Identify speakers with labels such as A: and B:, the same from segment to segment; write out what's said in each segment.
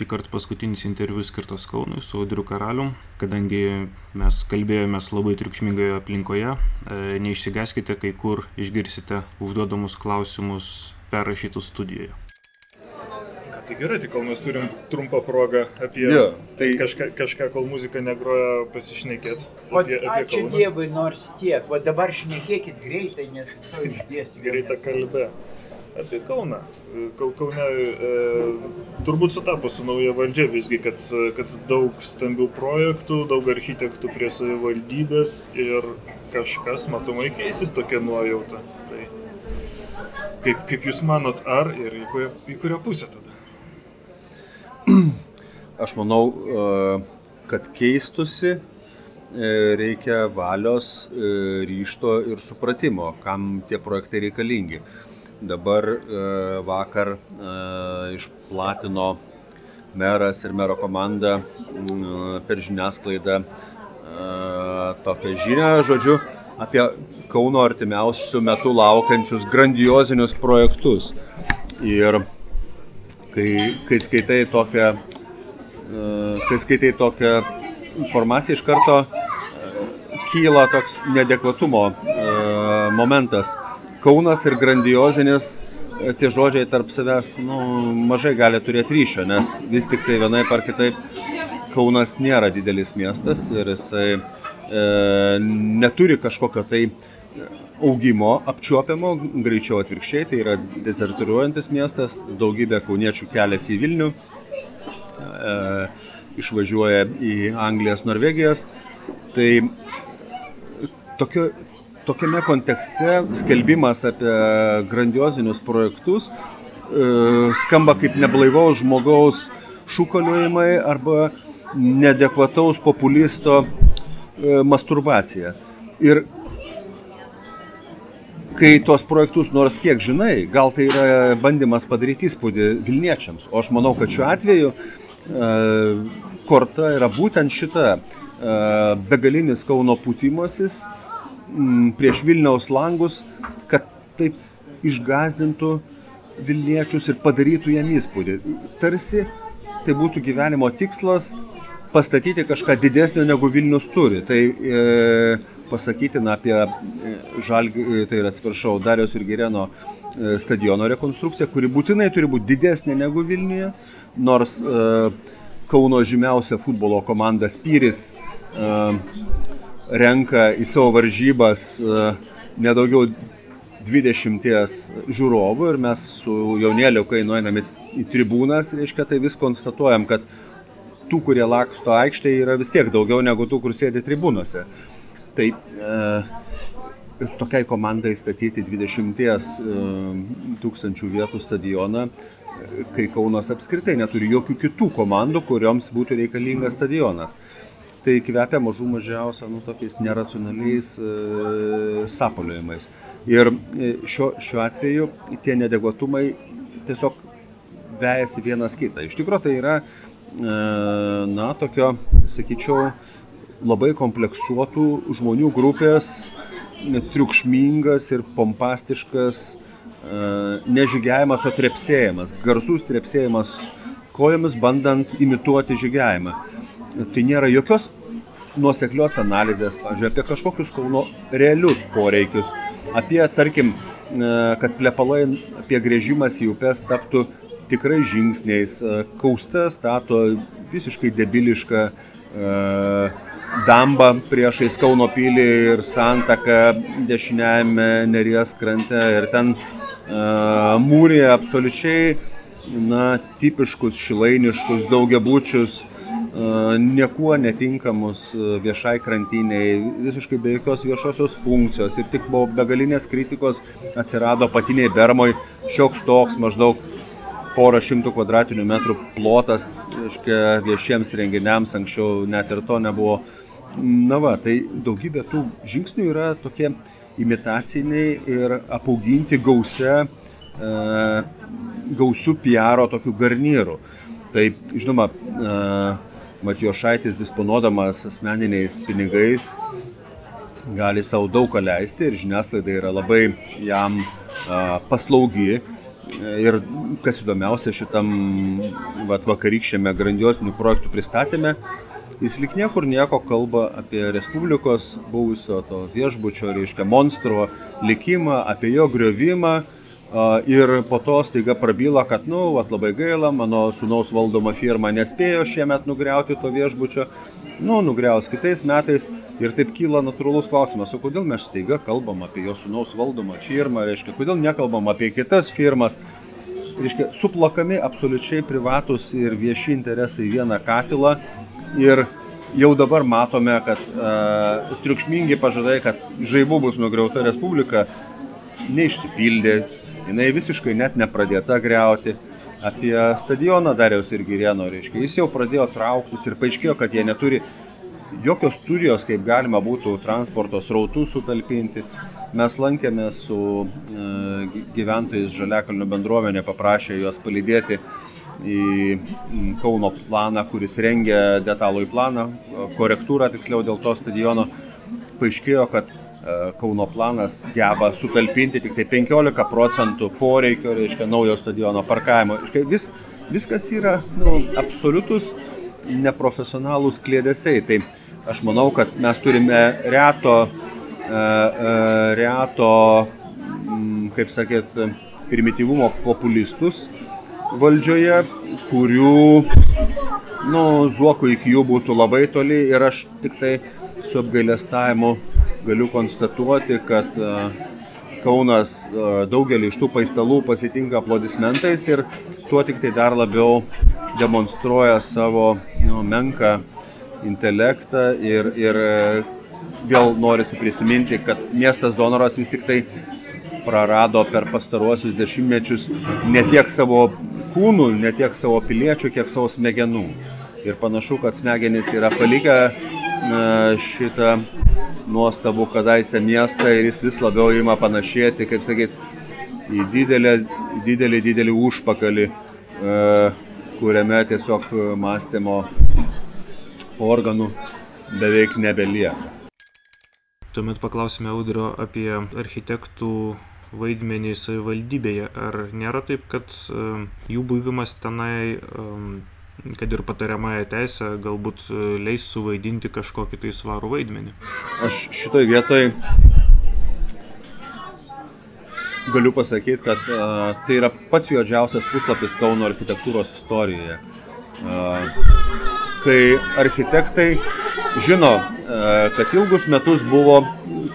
A: šį kartą paskutinis interviu skirtas Kaunui su Audriu Karalium, kadangi mes kalbėjomės labai triukšmingoje aplinkoje. E, neišsigaskite, kai kur išgirsite užduodamus klausimus perrašytus studijoje.
B: Tai gerai, tai kol mes turim trumpą progą apie
C: Jo, tai-
B: kažką, kažką, kol muzika negroja, pasišnekėti.
D: O
B: Apie, apie
D: ačiū. Dievui nors tiek. O dabar šnekėkit greitai, nes to išdės
B: Greitą kalbę. Apie Kauną. Kau- Kaune e, turbūt sutapo su nauja valdžia visgi, kad, kad daug stambių projektų, daug architektų prie savivaldybės ir kažkas matomai keisis tokia nuojauta. Tai kaip, kaip Jūs manot, ar ir į kurią, į kurią pusę tada?
C: Aš manau, e, kad keistusi e, reikia valios, e, ryšto ir supratimo, kam tie projektai reikalingi. Dabar vakar išplatino meras ir mero komanda per žiniasklaidą tokią žinią, žodžiu, apie Kauno artimiausių metų laukiančius grandiozinius projektus. Ir kai, kai skaitai tokią kai skaitai tokią informaciją, iš karto kyla toks nedekvatumo momentas. Kaunas ir grandiozinis, tie žodžiai tarp savęs nu, mažai gali turėti ryšio, nes vis tik tai vienai par kitaip Kaunas nėra didelis miestas ir jisai e, neturi kažkokio tai augimo apčiuopiamo, greičiau atvirkščiai, tai yra dezerturiuojantis miestas, daugybė kauniečių keliasi į Vilnių, e, išvažiuoja į Anglijas, Norvegijas. Tai tokio, tokiame kontekste skelbimas apie grandiozinius projektus e, skamba kaip neblaivaus žmogaus šūkaliojimai arba nedekvataus populisto e, masturbacija. Ir kai tuos projektus nors kiek žinai, gal tai yra bandymas padaryti įspūdį Vilniečiams. O aš manau, kad šiuo atveju e, korta yra būtent šita begalinis Kauno putimasis m, prieš Vilniaus langus, kad taip išgazdintų Vilniečius ir padarytų jam įspūdį. Tarsi tai būtų gyvenimo tikslas pastatyti kažką didesnio negu Vilnius turi. Tai e, pasakytina apie Žalgį, tai yra atsiprašau, Darius ir Gereno e, stadiono rekonstrukciją, kuri būtinai turi būti didesnė negu Vilniuje, nors e, Kauno žymiausia futbolo komanda Spyris e, renka į savo varžybas e, nedaugiau 20 žiūrovų ir mes su jaunėliu, kai nueiname į tribūnas, reiškia, tai vis konstatuojam, kad tų, kurie laksto aikštėje, yra vis tiek daugiau negu tų, kur sėdi tribūnose. Tai e, tokiai komandai statyti 20 e, tūkstančių vietų stadioną, e, kai Kaunas apskritai neturi jokių kitų komandų, kurioms būtų reikalingas stadionas. Tai kvepia mažų mažiausia, nu, tokiais neracionaliais e, sapoliojimais. Ir e, šiuo, šiuo atveju tie nedegvatumai tiesiog vejasi vienas kitą. Iš tikrųjų tai yra, e, na, tokio, sakyčiau, labai kompleksuotų žmonių grupės, triukšmingas ir pompastiškas e, nežygiavimas, o trepsėjimas, garsus trepsėjimas kojomis, bandant imituoti žygiavimą. Tai nėra jokios nuoseklios analizės, pavyzdžiui, apie kažkokius Kauno realius poreikius, apie, tarkim, e, kad plepalai apie grėžimas į upes taptų tikrai žingsniais. E, Kausta stato visiškai debilišką dambą priešais Kauno pilį ir santaką dešiniajame Neries krante ir ten mūrė absoliučiai na, tipiškus šilainiškus daugiabučius, niekuo netinkamus viešai krantiniai, visiškai be jokios viešosios funkcijos ir tik po begalinės kritikos atsirado patiniai Bermoj šioks toks maždaug porą šimtų kvadratinių metrų plotas, reiškia, viešiems renginiams, anksčiau net ir to nebuvo. Na va, tai daugybė tų žingsnių yra tokie imitaciniai ir apauginti gausia, e, gausių PR tokių garnyrų. Tai, žinoma, e, Matijošaitis disponuodamas asmeniniais pinigais gali savo daug ką leisti ir žiniasklaida yra labai jam paslaugi Ir kas įdomiausia šitam vat, vakarykščiame grandiosinių projektų pristatėme, jis lik niekur nieko kalba apie Respublikos buvusio to viešbučio, reiškia, monstro likimą, apie jo griovimą. Ir po to staiga prabyla, kad, nu, vat, labai gaila, mano sunaus valdoma firma nespėjo šiemet nugriauti to viešbučio, nu, nugriaus kitais metais. Ir taip kyla natūralus klausimas, o kodėl mes staiga kalbam apie jo sunaus valdomą firmą, reiškia, kodėl nekalbam apie kitas firmas reiškia, suplakami absoliučiai privatus ir vieši interesai į vieną katilą ir jau dabar matome, kad uh, triukšmingi pažadai, kad žaibų bus nugriauta Respublika, neišsipildė, jinai visiškai net nepradėta greuti. Apie stadioną Dariaus ir Girėno, reiškia, jis jau pradėjo trauktis ir paaiškėjo, kad jie neturi jokios studijos, kaip galima būtų transporto srautų sutalpinti. Mes lankėmės su e, gyventojais Žaliakalnio bendruomenė, paprašė juos palydėti į Kauno planą, kuris rengia detalų į planą, korektūrą tiksliau dėl to stadiono. Paaiškėjo, kad e, Kauno planas geba sutalpinti tik tai 15 procentų poreikio, reiškia, naujo stadiono parkavimo. Reiškia, vis, viskas yra nu, absoliutus neprofesionalūs klėdesiai. Tai aš manau, kad mes turime reto, e, e, reto kaip sakėt, primityvumo populistus valdžioje, kurių, nu, zuokų iki jų būtų labai toli ir aš tik tai su apgailestavimu galiu konstatuoti, kad Kaunas daugelį iš tų paistalų pasitinka aplodismentais ir tuo tik tai dar labiau demonstruoja savo nu, menką intelektą ir, ir vėl norisi prisiminti, kad miestas donoras vis tik tai prarado per pastaruosius dešimtmečius ne tiek savo kūnų, ne tiek savo piliečių, kiek savo smegenų. Ir panašu, kad smegenys yra palikę šitą nuostabų kadaise miestą ir jis vis labiau ima panašėti, kaip sakyt, į didelį, didelį, didelį užpakalį, kuriame tiesiog mąstymo organų beveik nebelieka.
A: Tuomet paklausime Audrio apie architektų vaidmenį savivaldybėje. Ar nėra taip, kad uh, jų buvimas tenai, kad ir patariamąją teisę, galbūt uh, leis suvaidinti kažkokį tai svarų vaidmenį?
C: Aš šitoje vietoje galiu pasakyti, kad uh, tai yra pats juodžiausias puslapis Kauno architektūros istorijoje. Uh, kai architektai žino, uh, kad ilgus metus buvo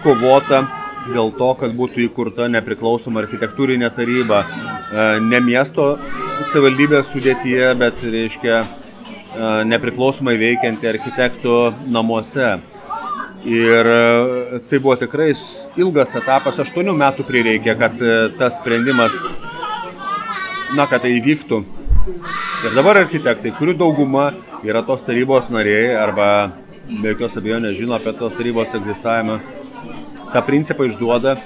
C: kovota dėl to, kad būtų įkurta nepriklausoma architektūrinė taryba, e, ne miesto savivaldybės sudėtyje, bet, reiškia, e, nepriklausomai veikianti architektų namuose. Ir e, tai buvo tikrai ilgas etapas, aštuonių metų prireikė, kad tas sprendimas, na, kad tai įvyktų. Ir dabar architektai, kurių dauguma yra tos tarybos nariai arba be jokios abejonės žino apie tos tarybos egzistavimą, tą principą išduoda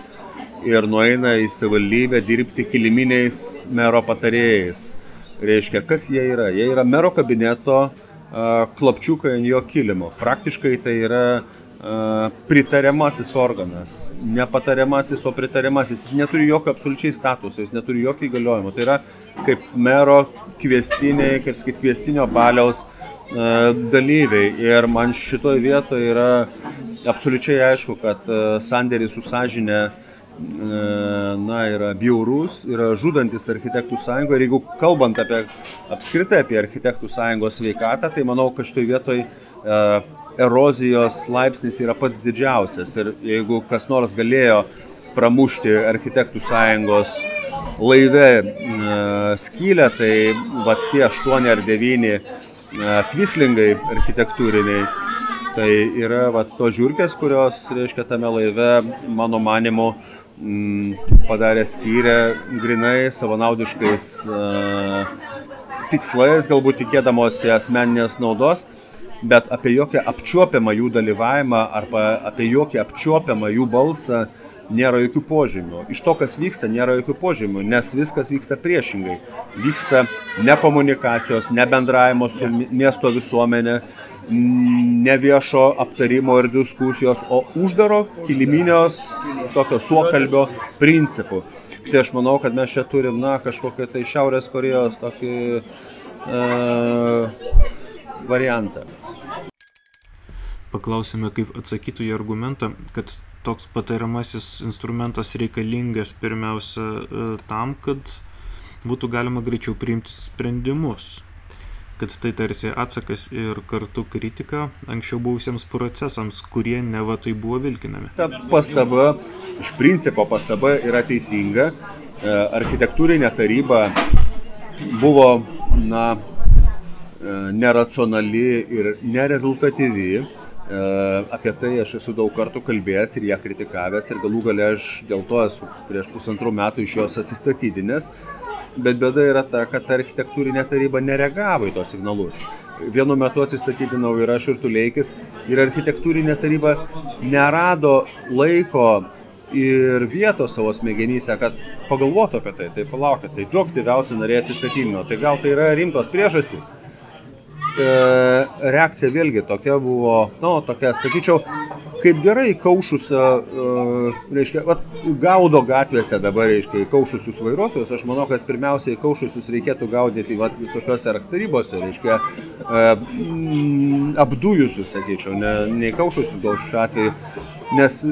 C: ir nueina į savivaldybę dirbti kiliminiais mero patarėjais. Reiškia, kas jie yra? Jie yra mero kabineto klapčiukai ant jo kilimo. Praktiškai tai yra pritariamasis organas. Nepatariamasis, o pritariamasis. Jis neturi jokio absoliučiai statuso, jis neturi jokio įgaliojimo. Tai yra kaip mero kvestiniai, kaip sakyt, kvestinio baliaus dalyviai. Ir man šitoje vietoje yra absoliučiai aišku, kad sandėris su sąžinė e, na, yra bjaurus, yra žudantis architektų sąjungo ir jeigu kalbant apie apskritai apie architektų sąjungos sveikatą, tai manau, kad šitoje vietoje erozijos laipsnis yra pats didžiausias. Ir jeigu kas nors galėjo pramušti architektų sąjungos laive e, skylę, tai vat tie aštuoni ar devyni kvislingai architektūriniai Tai yra vat, tos žiūrkės, kurios, reiškia, tame laive, mano manimu, padarė skyrę grinai savanaudiškais uh, tikslais, galbūt tikėdamosi asmeninės naudos, bet apie jokią apčiuopiamą jų dalyvavimą arba apie jokį apčiuopiamą jų balsą nėra jokių požymių. Iš to, kas vyksta, nėra jokių požymių, nes viskas vyksta priešingai. Vyksta ne komunikacijos, ne bendravimo su miesto visuomenė, ne viešo aptarimo ir diskusijos, o uždaro kiliminės tokio suokalbio principų. Tai aš manau, kad mes čia turim, na, kažkokią tai Šiaurės Korejos tokį e, variantą.
A: Paklausėme, kaip atsakytų į argumentą, kad toks patariamasis instrumentas reikalingas pirmiausia e, tam, kad būtų galima greičiau priimti sprendimus kad tai tarsi atsakas ir kartu kritika anksčiau buvusiems procesams, kurie neva tai buvo vilkinami.
C: Ta pastaba, iš principo pastaba yra teisinga. E, architektūrinė taryba buvo, na, e, neracionali ir nerezultatyvi. E, apie tai aš esu daug kartų kalbėjęs ir ją kritikavęs ir galų gale aš dėl to esu prieš pusantrų metų iš jos atsistatydinęs bet bėda yra ta, kad architektūrinė taryba nereagavo į tos signalus. Vienu metu atsistatydinau ir aš ir Tuleikis ir architektūrinė taryba nerado laiko ir vietos savo smegenyse, kad pagalvotų apie tai. Tai palaukit, tai du aktyviausi nariai atsistatydino. Tai gal tai yra rimtos priežastys? E, reakcija vėlgi tokia buvo, nu, tokia, sakyčiau, kaip gerai kaušusio, uh, reiškia, vat, gaudo gatvėse dabar, reiškia, kaušusius vairuotojus, aš manau, kad pirmiausiai kaušusius reikėtų gaudyti vat, visokiose tarybose, reiškia, apdujusius, sakyčiau, ne, ne kaušusius gal šiuo atveju, nes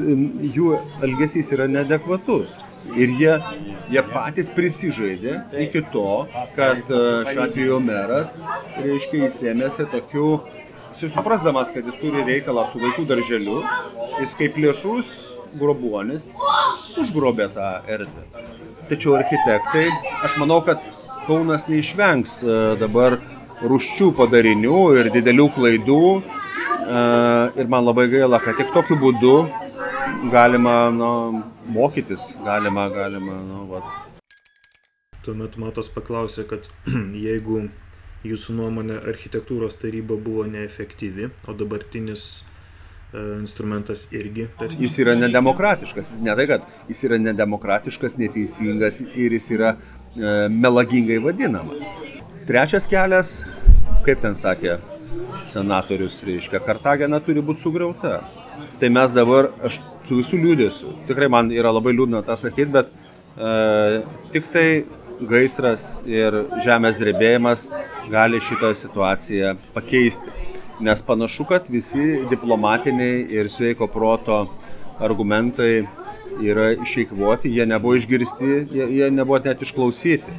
C: jų elgesys yra neadekvatus. Ir jie, jie patys prisižaidė iki to, kad uh, šiuo atveju meras, reiškia, įsėmėsi tokių jis suprasdamas, kad jis turi reikalą su vaikų darželiu, jis kaip lėšus grobuonis užgrobė tą erdvę. Tačiau architektai, aš manau, kad Kaunas neišvengs e, dabar ruščių padarinių ir didelių klaidų. E, ir man labai gaila, kad tik tokiu būdu galima nu, mokytis, galima, galima. Nu, va.
A: Tuomet Matas paklausė, kad jeigu jūsų nuomonė architektūros taryba buvo neefektyvi, o dabartinis e, instrumentas irgi.
C: Per... Jis yra nedemokratiškas, ne tai, kad jis yra nedemokratiškas, neteisingas ir jis yra e, melagingai vadinamas. Trečias kelias, kaip ten sakė senatorius, reiškia, Kartagena turi būti sugriauta. Tai mes dabar, aš su visų liūdėsiu, tikrai man yra labai liūdna tą sakyti, bet e, tik tai gaisras ir žemės drebėjimas gali šitą situaciją pakeisti. Nes panašu, kad visi diplomatiniai ir sveiko proto argumentai yra išeikvoti, jie nebuvo išgirsti, jie, jie nebuvo net išklausyti.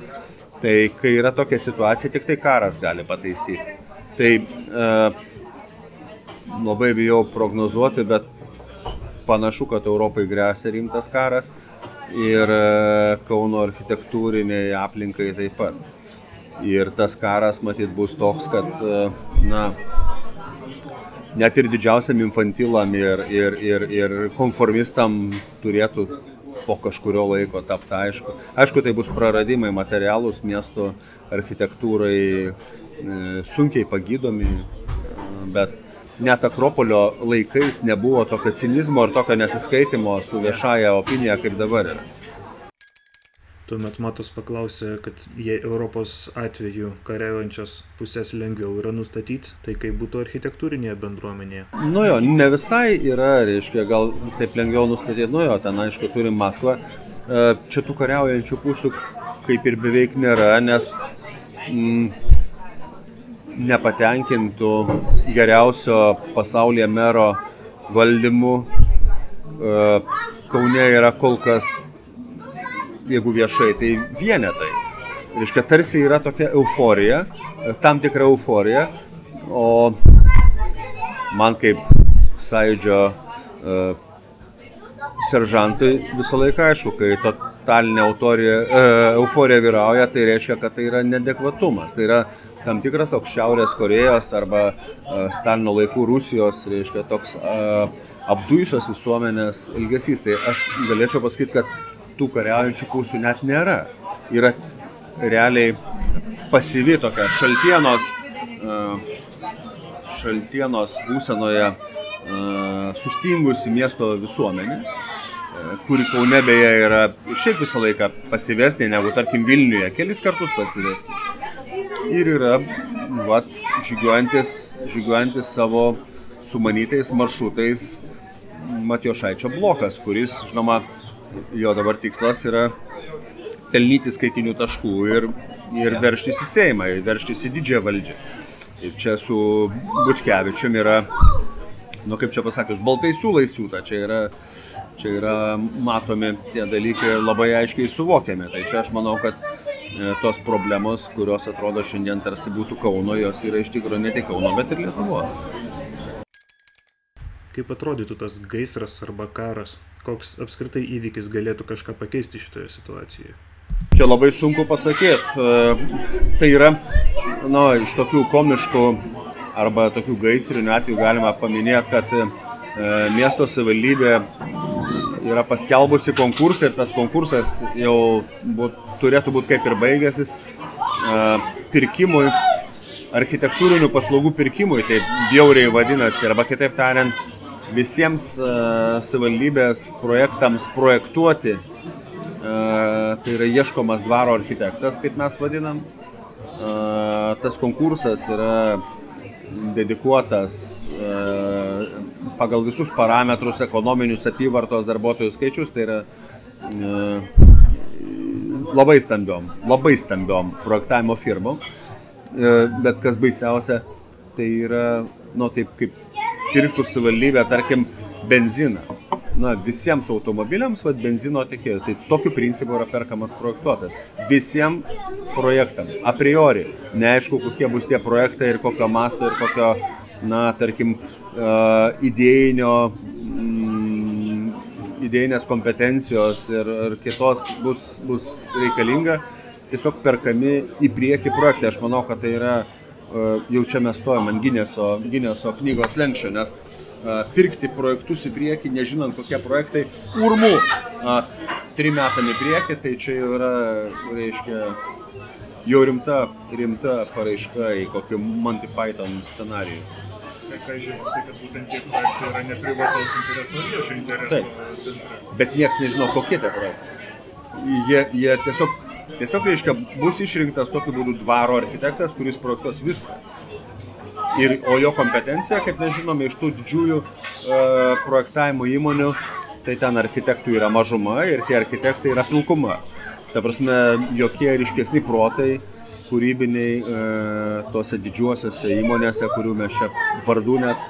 C: Tai kai yra tokia situacija, tik tai karas gali pataisyti. Tai e, labai bijau prognozuoti, bet panašu, kad Europai grėsia rimtas karas ir e, Kauno architektūriniai aplinkai taip pat. Ir tas karas matyt bus toks, kad, e, na, net ir didžiausiam infantilam ir, ir, ir, ir konformistam turėtų po kažkurio laiko tapti aišku. Aišku, tai bus praradimai materialūs miesto architektūrai, e, sunkiai pagydomi, bet net Akropolio laikais nebuvo tokio cinizmo ir tokio nesiskaitimo su viešaja opinija, kaip dabar yra.
A: Tuomet Matos paklausė, kad jei Europos atveju kariaujančias pusės lengviau yra nustatyti, tai kaip būtų architektūrinėje bendruomenėje?
C: Nu jo, ne visai yra, reiškia, gal taip lengviau nustatyti, nu jo, ten aišku turim Maskvą. E, čia tų kariaujančių pusių kaip ir beveik nėra, nes mm, nepatenkintų geriausio pasaulyje mero valdymu. E, Kaune yra kol kas, jeigu viešai, tai vienetai. Reiškia, tarsi yra tokia euforija, tam tikra euforija, o man kaip sąjūdžio uh, seržantui visą laiką aišku, kai totalinė autorija, uh, euforija vyrauja, tai reiškia, kad tai yra nedekvatumas. Tai yra tam tikras toks Šiaurės Korejos arba uh, Stalino laikų Rusijos, reiškia, toks uh, apdujusios visuomenės ilgesys. Tai aš galėčiau pasakyti, kad tų kariaujančių pusių net nėra. Yra realiai pasyvi tokia šaltienos, uh, šaltienos būsenoje sustingusi miesto visuomenė kuri Kaune beje yra šiaip visą laiką pasyvesnė negu, tarkim, Vilniuje, kelis kartus pasyvesnė ir yra vat, žygiuojantis, žygiuojantis savo sumanytais maršrutais Matijošaičio blokas, kuris, žinoma, jo dabar tikslas yra pelnyti skaitinių taškų ir, ir verštis į Seimą, ir verštis į didžiąją valdžią. Ir čia su Butkevičium yra, nu kaip čia pasakius, baltai siūlai siūta, čia yra, čia yra matomi tie dalykai ir labai aiškiai suvokiami. Tai čia aš manau, kad tos problemos, kurios atrodo šiandien tarsi būtų Kauno, jos yra iš tikrųjų ne tik Kauno, bet ir Lietuvos.
A: Kaip atrodytų tas gaisras arba karas? Koks apskritai įvykis galėtų kažką pakeisti šitoje situacijoje?
C: Čia labai sunku pasakyti. E, tai yra, nu, iš tokių komiškų arba tokių gaisrinių atvejų galima paminėti, kad e, miesto savivaldybė yra paskelbusi konkursą ir tas konkursas jau būt, turėtų būti kaip ir baigęsis pirkimui, architektūrinių paslaugų pirkimui, taip bjauriai vadinasi, arba kitaip tariant, visiems savivaldybės projektams projektuoti. Tai yra ieškomas dvaro architektas, kaip mes vadinam. Tas konkursas yra dedikuotas pagal visus parametrus, ekonominius apyvartos darbuotojų skaičius, tai yra labai stambiom, labai stambiom projektavimo firmom. Uh, bet kas baisiausia, tai yra, nu taip kaip pirktų savivaldybė, tarkim, benziną. Na, visiems automobiliams, vad, benzino tiekėjų. Tai tokiu principu yra perkamas projektuotas. Visiems projektam. A priori. Neaišku, kokie bus tie projektai ir kokio masto ir kokio, na, tarkim, uh, idėjinio, idėjinės kompetencijos ir, ir kitos bus, bus reikalinga. Tiesiog perkami į priekį projektai. Aš manau, kad tai yra uh, jau čia mes stojam ant Gineso, Gineso knygos lenkščio, nes pirkti projektus į priekį, nežinant kokie projektai, urmų, trim metam į priekį, tai čia jau yra, reiškia, jau rimta, rimta paraiška į kokį Monty Python scenarijų.
B: Ką žinau, tai kad būtent tie projektai yra ne privataus intereso, viešo intereso.
C: Taip, bet niekas nežino, kokie tie projektai. Jie, jie tiesiog Tiesiog, reiškia, bus išrinktas tokiu būdu dvaro architektas, kuris projektuos viską. Ir, o jo kompetencija, kaip mes žinome, iš tų didžiųjų e, projektavimo įmonių, tai ten architektų yra mažuma ir tie architektai yra pilkuma. Ta prasme, jokie ryškesni protai, kūrybiniai e, tose didžiuosiuose įmonėse, kurių mes čia vardų net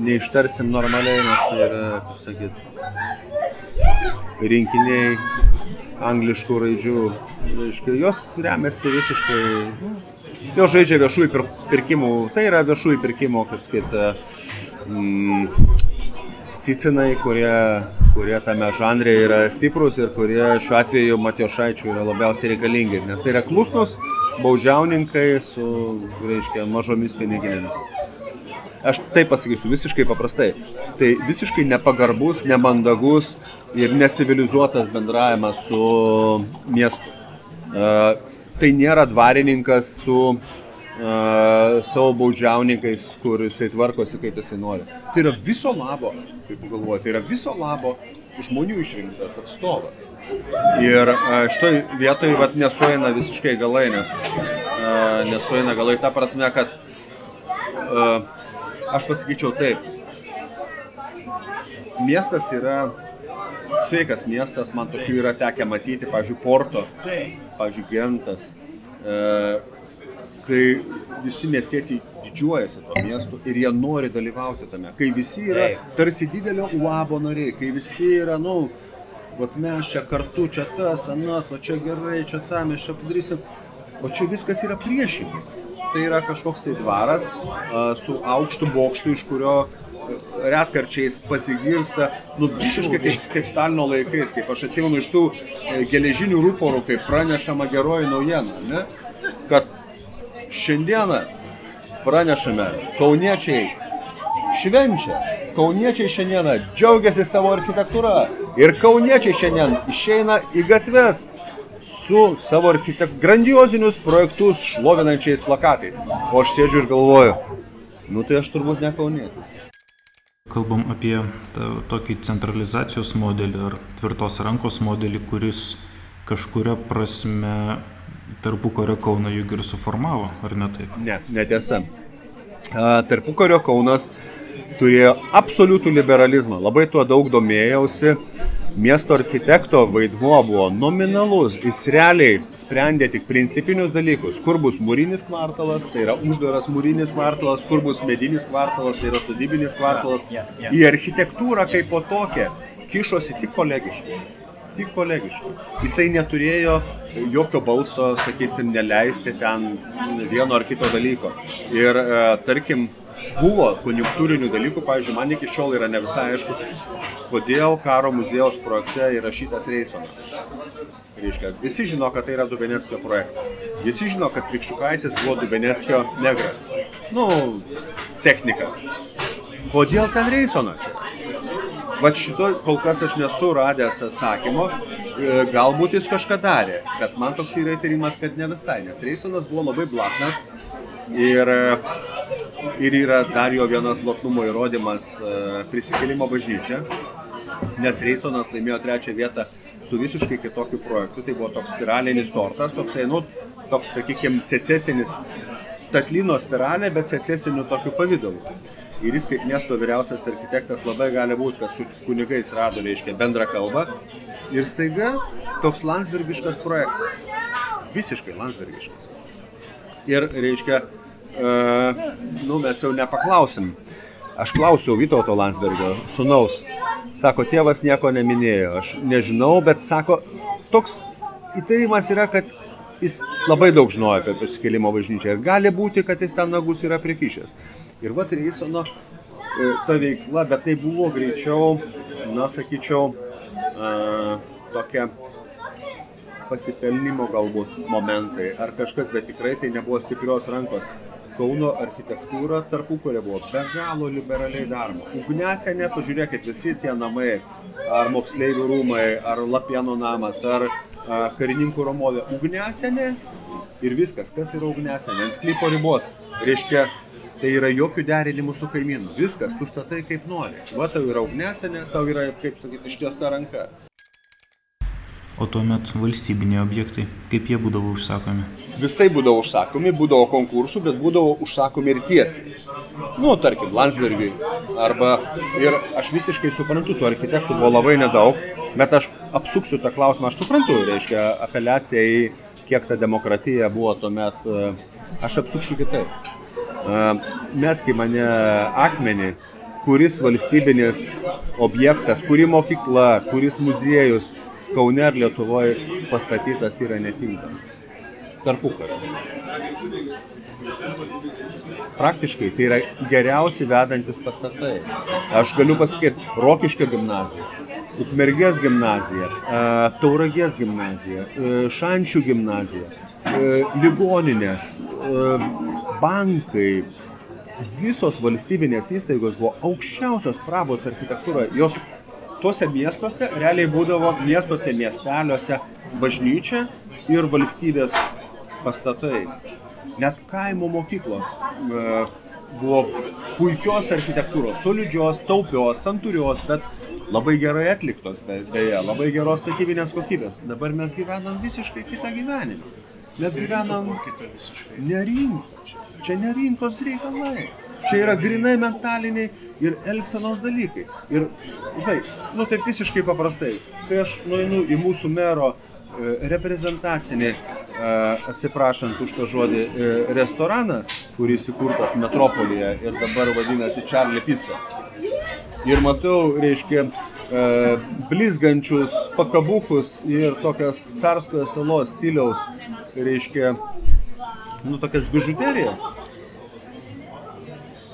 C: neištarsim normaliai, nes tai yra, kaip sakyt, rinkiniai angliškų raidžių. Reiškia, jos remiasi visiškai, jos žaidžia viešųjų pirkimų, tai yra viešųjų pirkimų, kaip skaita, mm, cicinai, kurie, kurie tame žanre yra stiprus ir kurie šiuo atveju Matijošaičių yra labiausiai reikalingi, nes tai yra klusnus baudžiauninkai su, reiškia, mažomis piniginėmis. Aš taip pasakysiu visiškai paprastai. Tai visiškai nepagarbus, nemandagus ir necivilizuotas bendravimas su miestu. Uh, tai nėra dvarininkas su uh, savo baudžiauninkais, kur jisai tvarkosi, kaip jisai nori. Tai yra viso labo, kaip galvoju, tai yra viso labo žmonių išrinktas atstovas. Ir šitoj vietoj vat, nesueina visiškai galai, nes uh, nesueina galai ta prasme, kad uh, Aš pasakyčiau taip. Miestas yra sveikas miestas, man tokių yra tekę matyti, pavyzdžiui, Porto, pavyzdžiui, Gentas, e, kai visi miestiečiai didžiuojasi to miestu ir jie nori dalyvauti tame, kai visi yra tarsi didelio uabo nariai, kai visi yra, nu, vat mes čia kartu, čia tas, anas, va čia gerai, čia tą, mes čia padarysim, o čia viskas yra priešingai. Tai yra kažkoks tai dvaras a, su aukštu bokštu, iš kurio retkarčiais pasigirsta, nu, visiškai kaip, kaip Stalino laikais, kaip aš atsimenu iš tų e, geležinių rūporų, kaip pranešama geroji naujiena, ne? kad šiandieną pranešame, kauniečiai švenčia, kauniečiai šiandieną džiaugiasi savo architektūra ir kauniečiai šiandien išeina į gatves su savo architekt grandiozinius projektus šlovinančiais plakatais. O aš sėdžiu ir galvoju, nu tai aš turbūt ne kaunietis.
A: Kalbam apie tą, tokį centralizacijos modelį ar tvirtos rankos modelį, kuris kažkuria prasme tarpukario Kauną juk ir suformavo, ar ne taip?
C: Ne, netiesa. Tarpukario Kaunas turėjo absoliutų liberalizmą. Labai tuo daug domėjausi miesto architekto vaidmuo buvo nominalus, jis realiai sprendė tik principinius dalykus, kur bus mūrinis kvartalas, tai yra uždaras mūrinis kvartalas, kur bus medinis kvartalas, tai yra sodybinis kvartalas. Į architektūrą kaip po tokią kišosi tik kolegiškai. Tik kolegiškai. Jisai neturėjo jokio balso, sakysim, neleisti ten vieno ar kito dalyko. Ir e, tarkim, buvo konjunktūrinių dalykų, pavyzdžiui, man iki šiol yra ne visai aišku, kodėl karo muziejaus projekte įrašytas Reisonas. Reiškia, visi žino, kad tai yra Dubeneckio projektas. Visi žino, kad Krikščiukaitis buvo Dubeneckio negras. Nu, technikas. Kodėl ten Reisonas yra? Vat šito kol kas aš nesu radęs atsakymo, E, galbūt jis kažką darė, bet man toks yra įtarimas, kad ne visai, nes Reisonas buvo labai blatnas ir, ir yra dar jo vienas blotnumo įrodymas e, prisikėlimo bažnyčia, nes Reisonas laimėjo trečią vietą su visiškai kitokiu projektu, tai buvo toks spiralinis tortas, toksai, nu, toks, sakykime, secesinis, tatlino spiralė, bet secesiniu tokiu pavydalu ir jis kaip miesto vyriausias architektas labai gali būti, kad su kunigais rado, reiškia, bendrą kalbą ir staiga toks Landsbergiškas projektas. Visiškai Landsbergiškas. Ir, reiškia, uh, nu mes jau nepaklausim. Aš klausiau Vytauto Landsbergio, sunaus. Sako, tėvas nieko neminėjo. Aš nežinau, bet sako, toks įtarimas yra, kad jis labai daug žinojo apie prisikėlimo bažnyčią ir gali būti, kad jis ten nagus yra prikišęs. Ir va Reisono e, ta veikla, bet tai buvo greičiau, na sakyčiau, a, tokia pasipelnimo galbūt momentai ar kažkas, bet tikrai tai nebuvo stiprios rankos. Kauno architektūra tarpu, kuria buvo be galo liberaliai daroma. Ugnesenė, pažiūrėkit, visi tie namai, ar moksleivių rūmai, ar Lapieno namas, ar a, karininkų romovė. Ugnesenė ir viskas, kas yra ugnesenė, ant sklypo ribos. Reiškia, tai yra jokių derinimų su kaimynu. Viskas, tu statai kaip nori. Va tau yra ugnesenė, tau yra, kaip sakyti, ištiesta ranka.
A: O tuomet valstybiniai objektai, kaip jie būdavo užsakomi?
C: Visai būdavo užsakomi, būdavo konkursų, bet būdavo užsakomi ir tiesiai. Nu, tarkim, Landsbergiui. Arba ir aš visiškai suprantu, tų architektų buvo labai nedaug, bet aš apsuksiu tą klausimą, aš suprantu, reiškia, apeliacija į kiek ta demokratija buvo tuomet, e, aš apsuksiu kitaip meski mane akmenį, kuris valstybinis objektas, kuri mokykla, kuris muziejus Kaune ar Lietuvoje pastatytas yra netinkami. Tarpukario. Praktiškai tai yra geriausi vedantis pastatai. Aš galiu pasakyti, Rokiškio gimnazija, Ukmergės gimnazija, Tauragės gimnazija, Šančių gimnazija, ligoninės, bankai, visos valstybinės įstaigos buvo aukščiausios prabos architektūroje. Jos tuose miestuose realiai būdavo miestuose, miesteliuose bažnyčia ir valstybės pastatai. Net kaimo mokyklos e, buvo puikios architektūros, solidžios, taupios, santūrios, bet labai gerai atliktos, beje, labai geros statybinės kokybės. Dabar mes gyvenam visiškai kitą gyvenimą. Mes gyvenam ne rinkos. Čia ne rinkos reikalai. Čia yra grinai mentaliniai ir elgsenos dalykai. Ir, žinai, nu taip visiškai paprastai, kai aš nueinu į mūsų mero e, reprezentacinį, e, atsiprašant už tą žodį, e, restoraną, kuris įkurtas metropolyje ir dabar vadinasi Charlie Pizza. Ir matau, reiškia, blizgančius pakabukus ir tokias carskojo salos stiliaus reiškia, nu, tokias bižuterijas,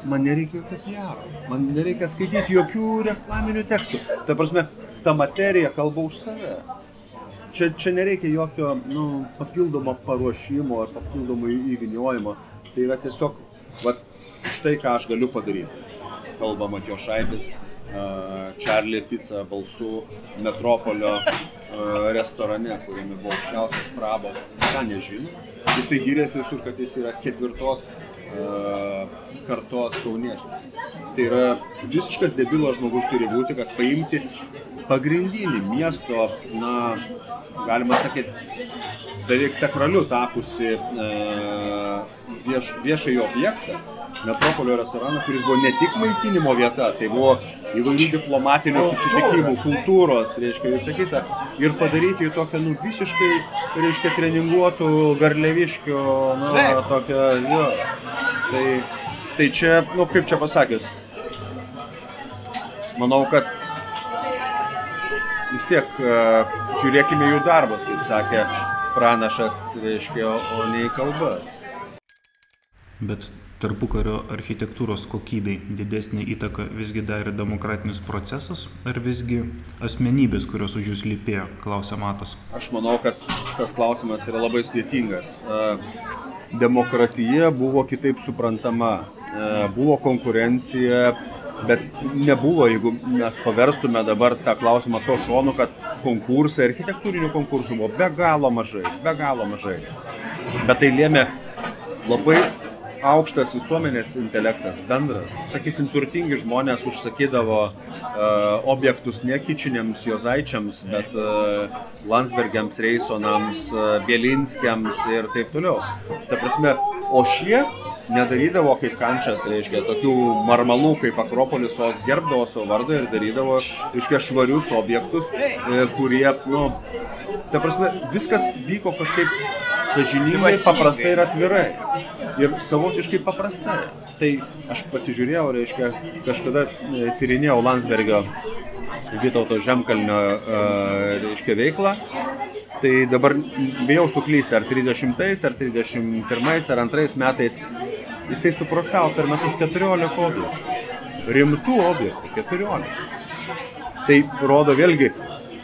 C: man nereikia jokio PR, man nereikia skaityti jokių reklaminių tekstų. Ta prasme, ta materija kalba už save. Čia, čia nereikia jokio nu, papildomo paruošimo ar papildomo įviniojimo. Tai yra tiesiog, va, štai ką aš galiu padaryti. Kalba Matijošaitis, Charlie Pizza balsų Metropolio restorane, kuriame buvo aukščiausias prabos. Ką nežino. Jisai gyrėsi visur, kad jis yra ketvirtos kartos kaunietis. Tai yra visiškas debilo žmogus turi būti, kad paimti pagrindinį miesto, na, galima sakyti, beveik sakraliu tapusi vieš, viešąjį objektą Metropolio restoraną, kuris buvo ne tik maitinimo vieta, tai buvo įvairių diplomatinių susitikimų, kultūros, reiškia, visą kitą. Ir padaryti jį tokią, nu, visiškai, reiškia, treninguotų garleviškio, nu, tokią, jo. Tai, tai čia, nu, kaip čia pasakęs, manau, kad vis tiek uh, žiūrėkime jų darbus, kaip sakė pranašas, reiškia, o ne į kalbą.
A: Bet tarpukario architektūros kokybei didesnį įtaką visgi darė demokratinis procesas ar visgi asmenybės, kurios už jūs lypėjo, klausė Matas.
C: Aš manau, kad tas klausimas yra labai sudėtingas. Demokratija buvo kitaip suprantama, buvo konkurencija, bet nebuvo, jeigu mes paverstume dabar tą klausimą to šonu, kad konkursai, architektūrinių konkursų buvo be galo mažai, be galo mažai. Bet tai lėmė labai aukštas visuomenės intelektas, bendras. Sakysim, turtingi žmonės užsakydavo uh, objektus ne kičiniams jozaičiams, bet uh, Landsbergiams, Reisonams, uh, Bielinskiams ir taip toliau. Ta prasme, o šie nedarydavo kaip kančias, reiškia, tokių marmalų kaip Akropolis, o gerbdavo savo vardą ir darydavo, reiškia, švarius objektus, kurie, nu, ta prasme, viskas vyko kažkaip sažiningai, paprastai ir atvirai. Ir savotiškai paprastai. Tai aš pasižiūrėjau, reiškia, kažkada tyrinėjau Landsbergio Vytauto Žemkalnio, reiškia, veiklą. Tai dabar bijau suklysti, ar 30, ar 31, ar 2 metais jisai suprojektavo per metus 14 objektų. Rimtų objektų 14. Tai rodo vėlgi,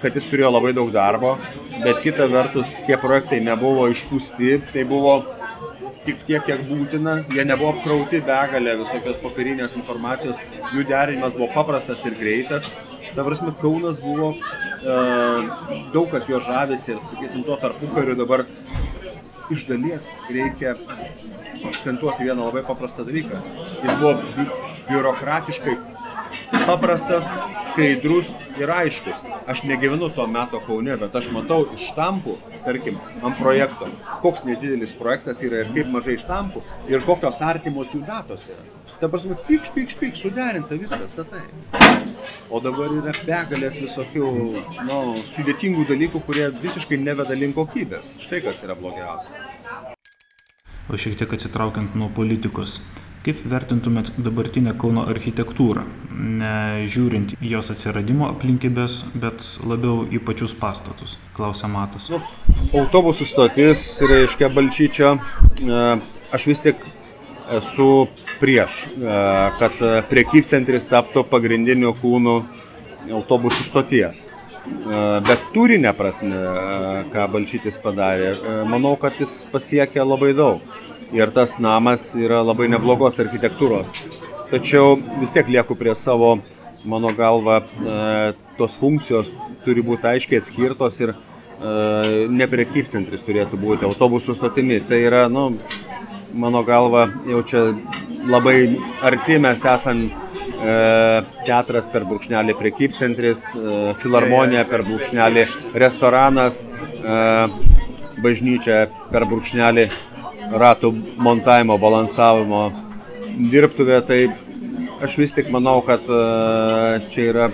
C: kad jis turėjo labai daug darbo, bet kita vertus tie projektai nebuvo išpūsti, tai buvo tik tiek, kiek būtina, jie nebuvo apkrauti begalę visokios popierinės informacijos, jų derinimas buvo paprastas ir greitas. Ta prasme, Kaunas buvo, e, daug kas jo žavėsi ir, sakysim, tuo tarpukariu dabar iš dalies reikia akcentuoti vieną labai paprastą dalyką. Jis buvo bi biurokratiškai paprastas, skaidrus ir aiškus. Aš negyvenu tuo metu Kaune, bet aš matau iš štampų, tarkim, ant projekto, koks nedidelis projektas yra ir kaip mažai štampų ir kokios artimos jų datos yra. Ta prasme, pykš, pykš, pykš, suderinta viskas, tatai. O dabar yra begalės visokių, nu, sudėtingų dalykų, kurie visiškai neveda link kokybės. Štai kas yra blogiausia.
A: O šiek tiek atsitraukiant nuo politikos, Kaip vertintumėt dabartinę Kauno architektūrą, nežiūrint jos atsiradimo aplinkybės, bet labiau į pačius pastatus? Klausia Matas.
C: Nu, autobusų stotis, reiškia Balčyčio, e, aš vis tik esu prieš, e, kad priekybcentris taptų pagrindiniu kūnu autobusų stoties. E, bet turinė prasme, ką Balčytis padarė, manau, kad jis pasiekė labai daug ir tas namas yra labai neblogos architektūros. Tačiau vis tiek lieku prie savo, mano galva, e, tos funkcijos turi būti aiškiai atskirtos ir e, ne prekybcentris turėtų būti autobusų stotimi. Tai yra, nu, mano galva, jau čia labai arti mes esam e, teatras per brūkšnelį prekybcentris, filharmonija per brūkšnelį restoranas, bažnyčia per brūkšnelį ratų montavimo, balansavimo dirbtuvė, tai aš vis tik manau, kad e, čia yra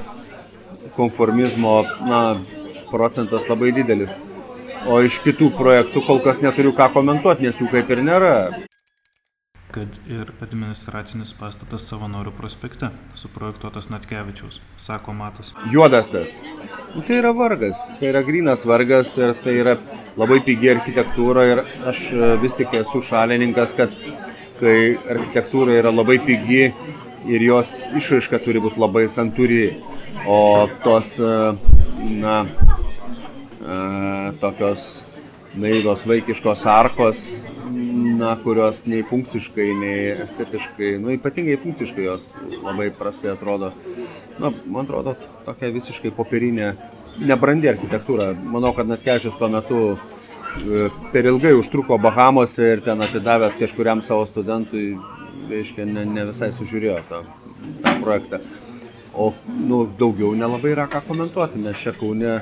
C: konformizmo na, procentas labai didelis. O iš kitų projektų kol kas neturiu ką komentuoti, nes jų kaip ir nėra
A: kad ir administracinis pastatas Savanorių prospekte, suprojektuotas Natkevičiaus, sako Matas.
C: Juodas tas. Nu, tai yra vargas, tai yra grinas vargas ir tai yra labai pigi architektūra ir aš e, vis tik esu šalininkas, kad kai architektūra yra labai pigi ir jos išraiška turi būti labai santūri, o tos, e, na, e, tokios naivios vaikiškos arkos na, kurios nei funkciškai, nei estetiškai, nu, ypatingai funkciškai jos labai prastai atrodo. Na, man atrodo, tokia visiškai popierinė, nebrandi architektūra. Manau, kad net kečius tuo metu e, per ilgai užtruko Bahamose ir ten atidavęs kažkuriam savo studentui, reiškia, ne, ne visai sužiūrėjo tą, tą projektą. O nu, daugiau nelabai yra ką komentuoti, mes čia Kaune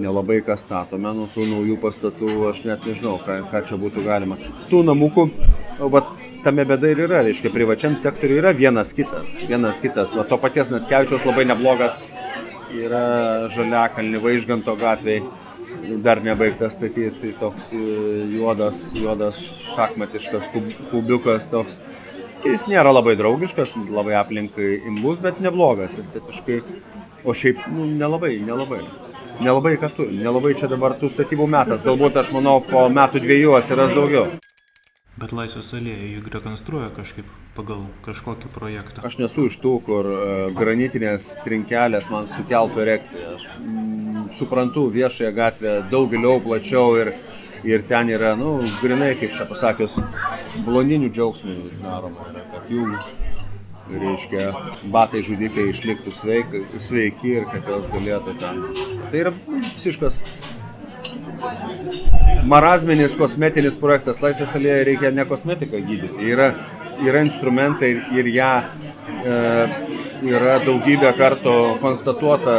C: nelabai ką statome, nu tų naujų pastatų aš net nežinau, ką, ką čia būtų galima. Tų namukų, va, tame bėda ir yra, reiškia, privačiam sektoriui yra vienas kitas, vienas kitas, va, to paties net Kevičiaus labai neblogas yra Žaliakalni Vaižganto gatvėje, dar nebaigtas statyti, tai toks e, juodas, juodas šachmatiškas kub, kubiukas toks. Jis nėra labai draugiškas, labai aplinkai imlus, bet neblogas estetiškai. O šiaip, nu, nelabai, nelabai. Nelabai ką tu, nelabai čia dabar tų statybų metas. Galbūt aš manau, po metų dviejų atsiras daugiau.
A: Bet Laisvės alėja juk rekonstruoja kažkaip pagal kažkokį projektą.
C: Aš nesu iš tų, kur uh, granitinės trinkelės man sukeltų erekciją. Mm, suprantu viešąją gatvę daug giliau, plačiau ir, ir ten yra, nu, grinai, kaip čia pasakius, blondinių džiaugsmų daroma. Kad jų, reiškia, batai žudikai išliktų sveiki, sveiki ir kad jos galėtų ten. Tai yra visiškas marazminis kosmetinis projektas. Laisvės alėje reikia ne kosmetiką gydyti. Yra, yra instrumentai ir ją e, yra daugybę kartų konstatuota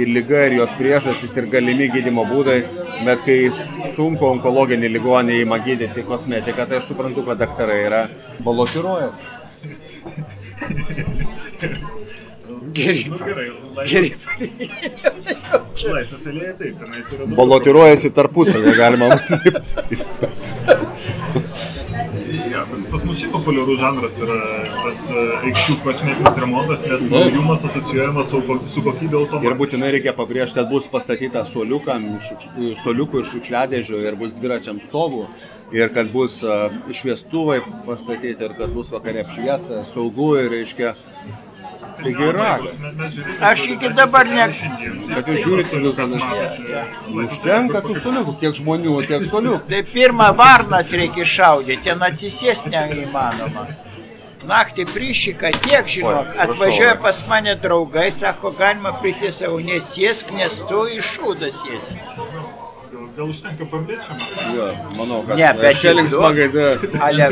C: ir lyga, ir jos priežastys, ir galimi gydimo būdai. Bet kai sunku onkologinį ligonį įma gydyti kosmetiką, tai aš suprantu, kad daktarai yra balotiruojas.
D: Gerai.
B: Nu, gerai, laisvės, laisvės alėja taip, tenais yra.
C: Balotiruojasi tarpusavį, galima
B: bet pas mus šiaip populiarus žanras yra tas e, aikščių kosmetinis remontas, nes naujumas asocijuojamas su, su kokybė
C: Ir
B: automobilio.
C: būtinai reikia pabrėžti, kad bus pastatyta suoliukų ir šiukšliadėžių ir bus dviračiam stovų ir kad bus a, šviestuvai pastatyti ir kad bus vakare apšviesta, saugu ir reiškia. Taigi yra.
D: Aš iki dabar ne-
C: Kad jūs žiūrite,
B: kas matosi.
C: Užtenka tų suoliukų, kiek žmonių, tiek suoliukų.
D: Tai pirmą varnas reikia šaudyti, ten atsisės neįmanoma. Naktį prišika tiek, žinok, atvažiuoja pas mane draugai, sako, galima prisėsau, nesėsk, nes tu iš šūdą sėsi.
B: Gal užtenka pabėčiama?
C: Jo, manau, kad
D: Ne, bet
C: čia linksma
D: jau-
C: gaida.
D: Ale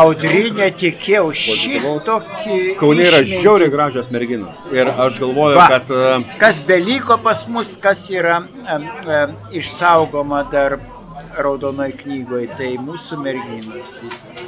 D: audrinė tikėjau
C: Pozityvaus.
D: šitokį.
C: Kaune yra žiauriai gražios merginos. Ir aš galvoju,
D: Va.
C: kad a,
D: Kas beliko pas mus, kas yra um, um, išsaugoma dar raudonoj knygoje, tai mūsų merginos viskas.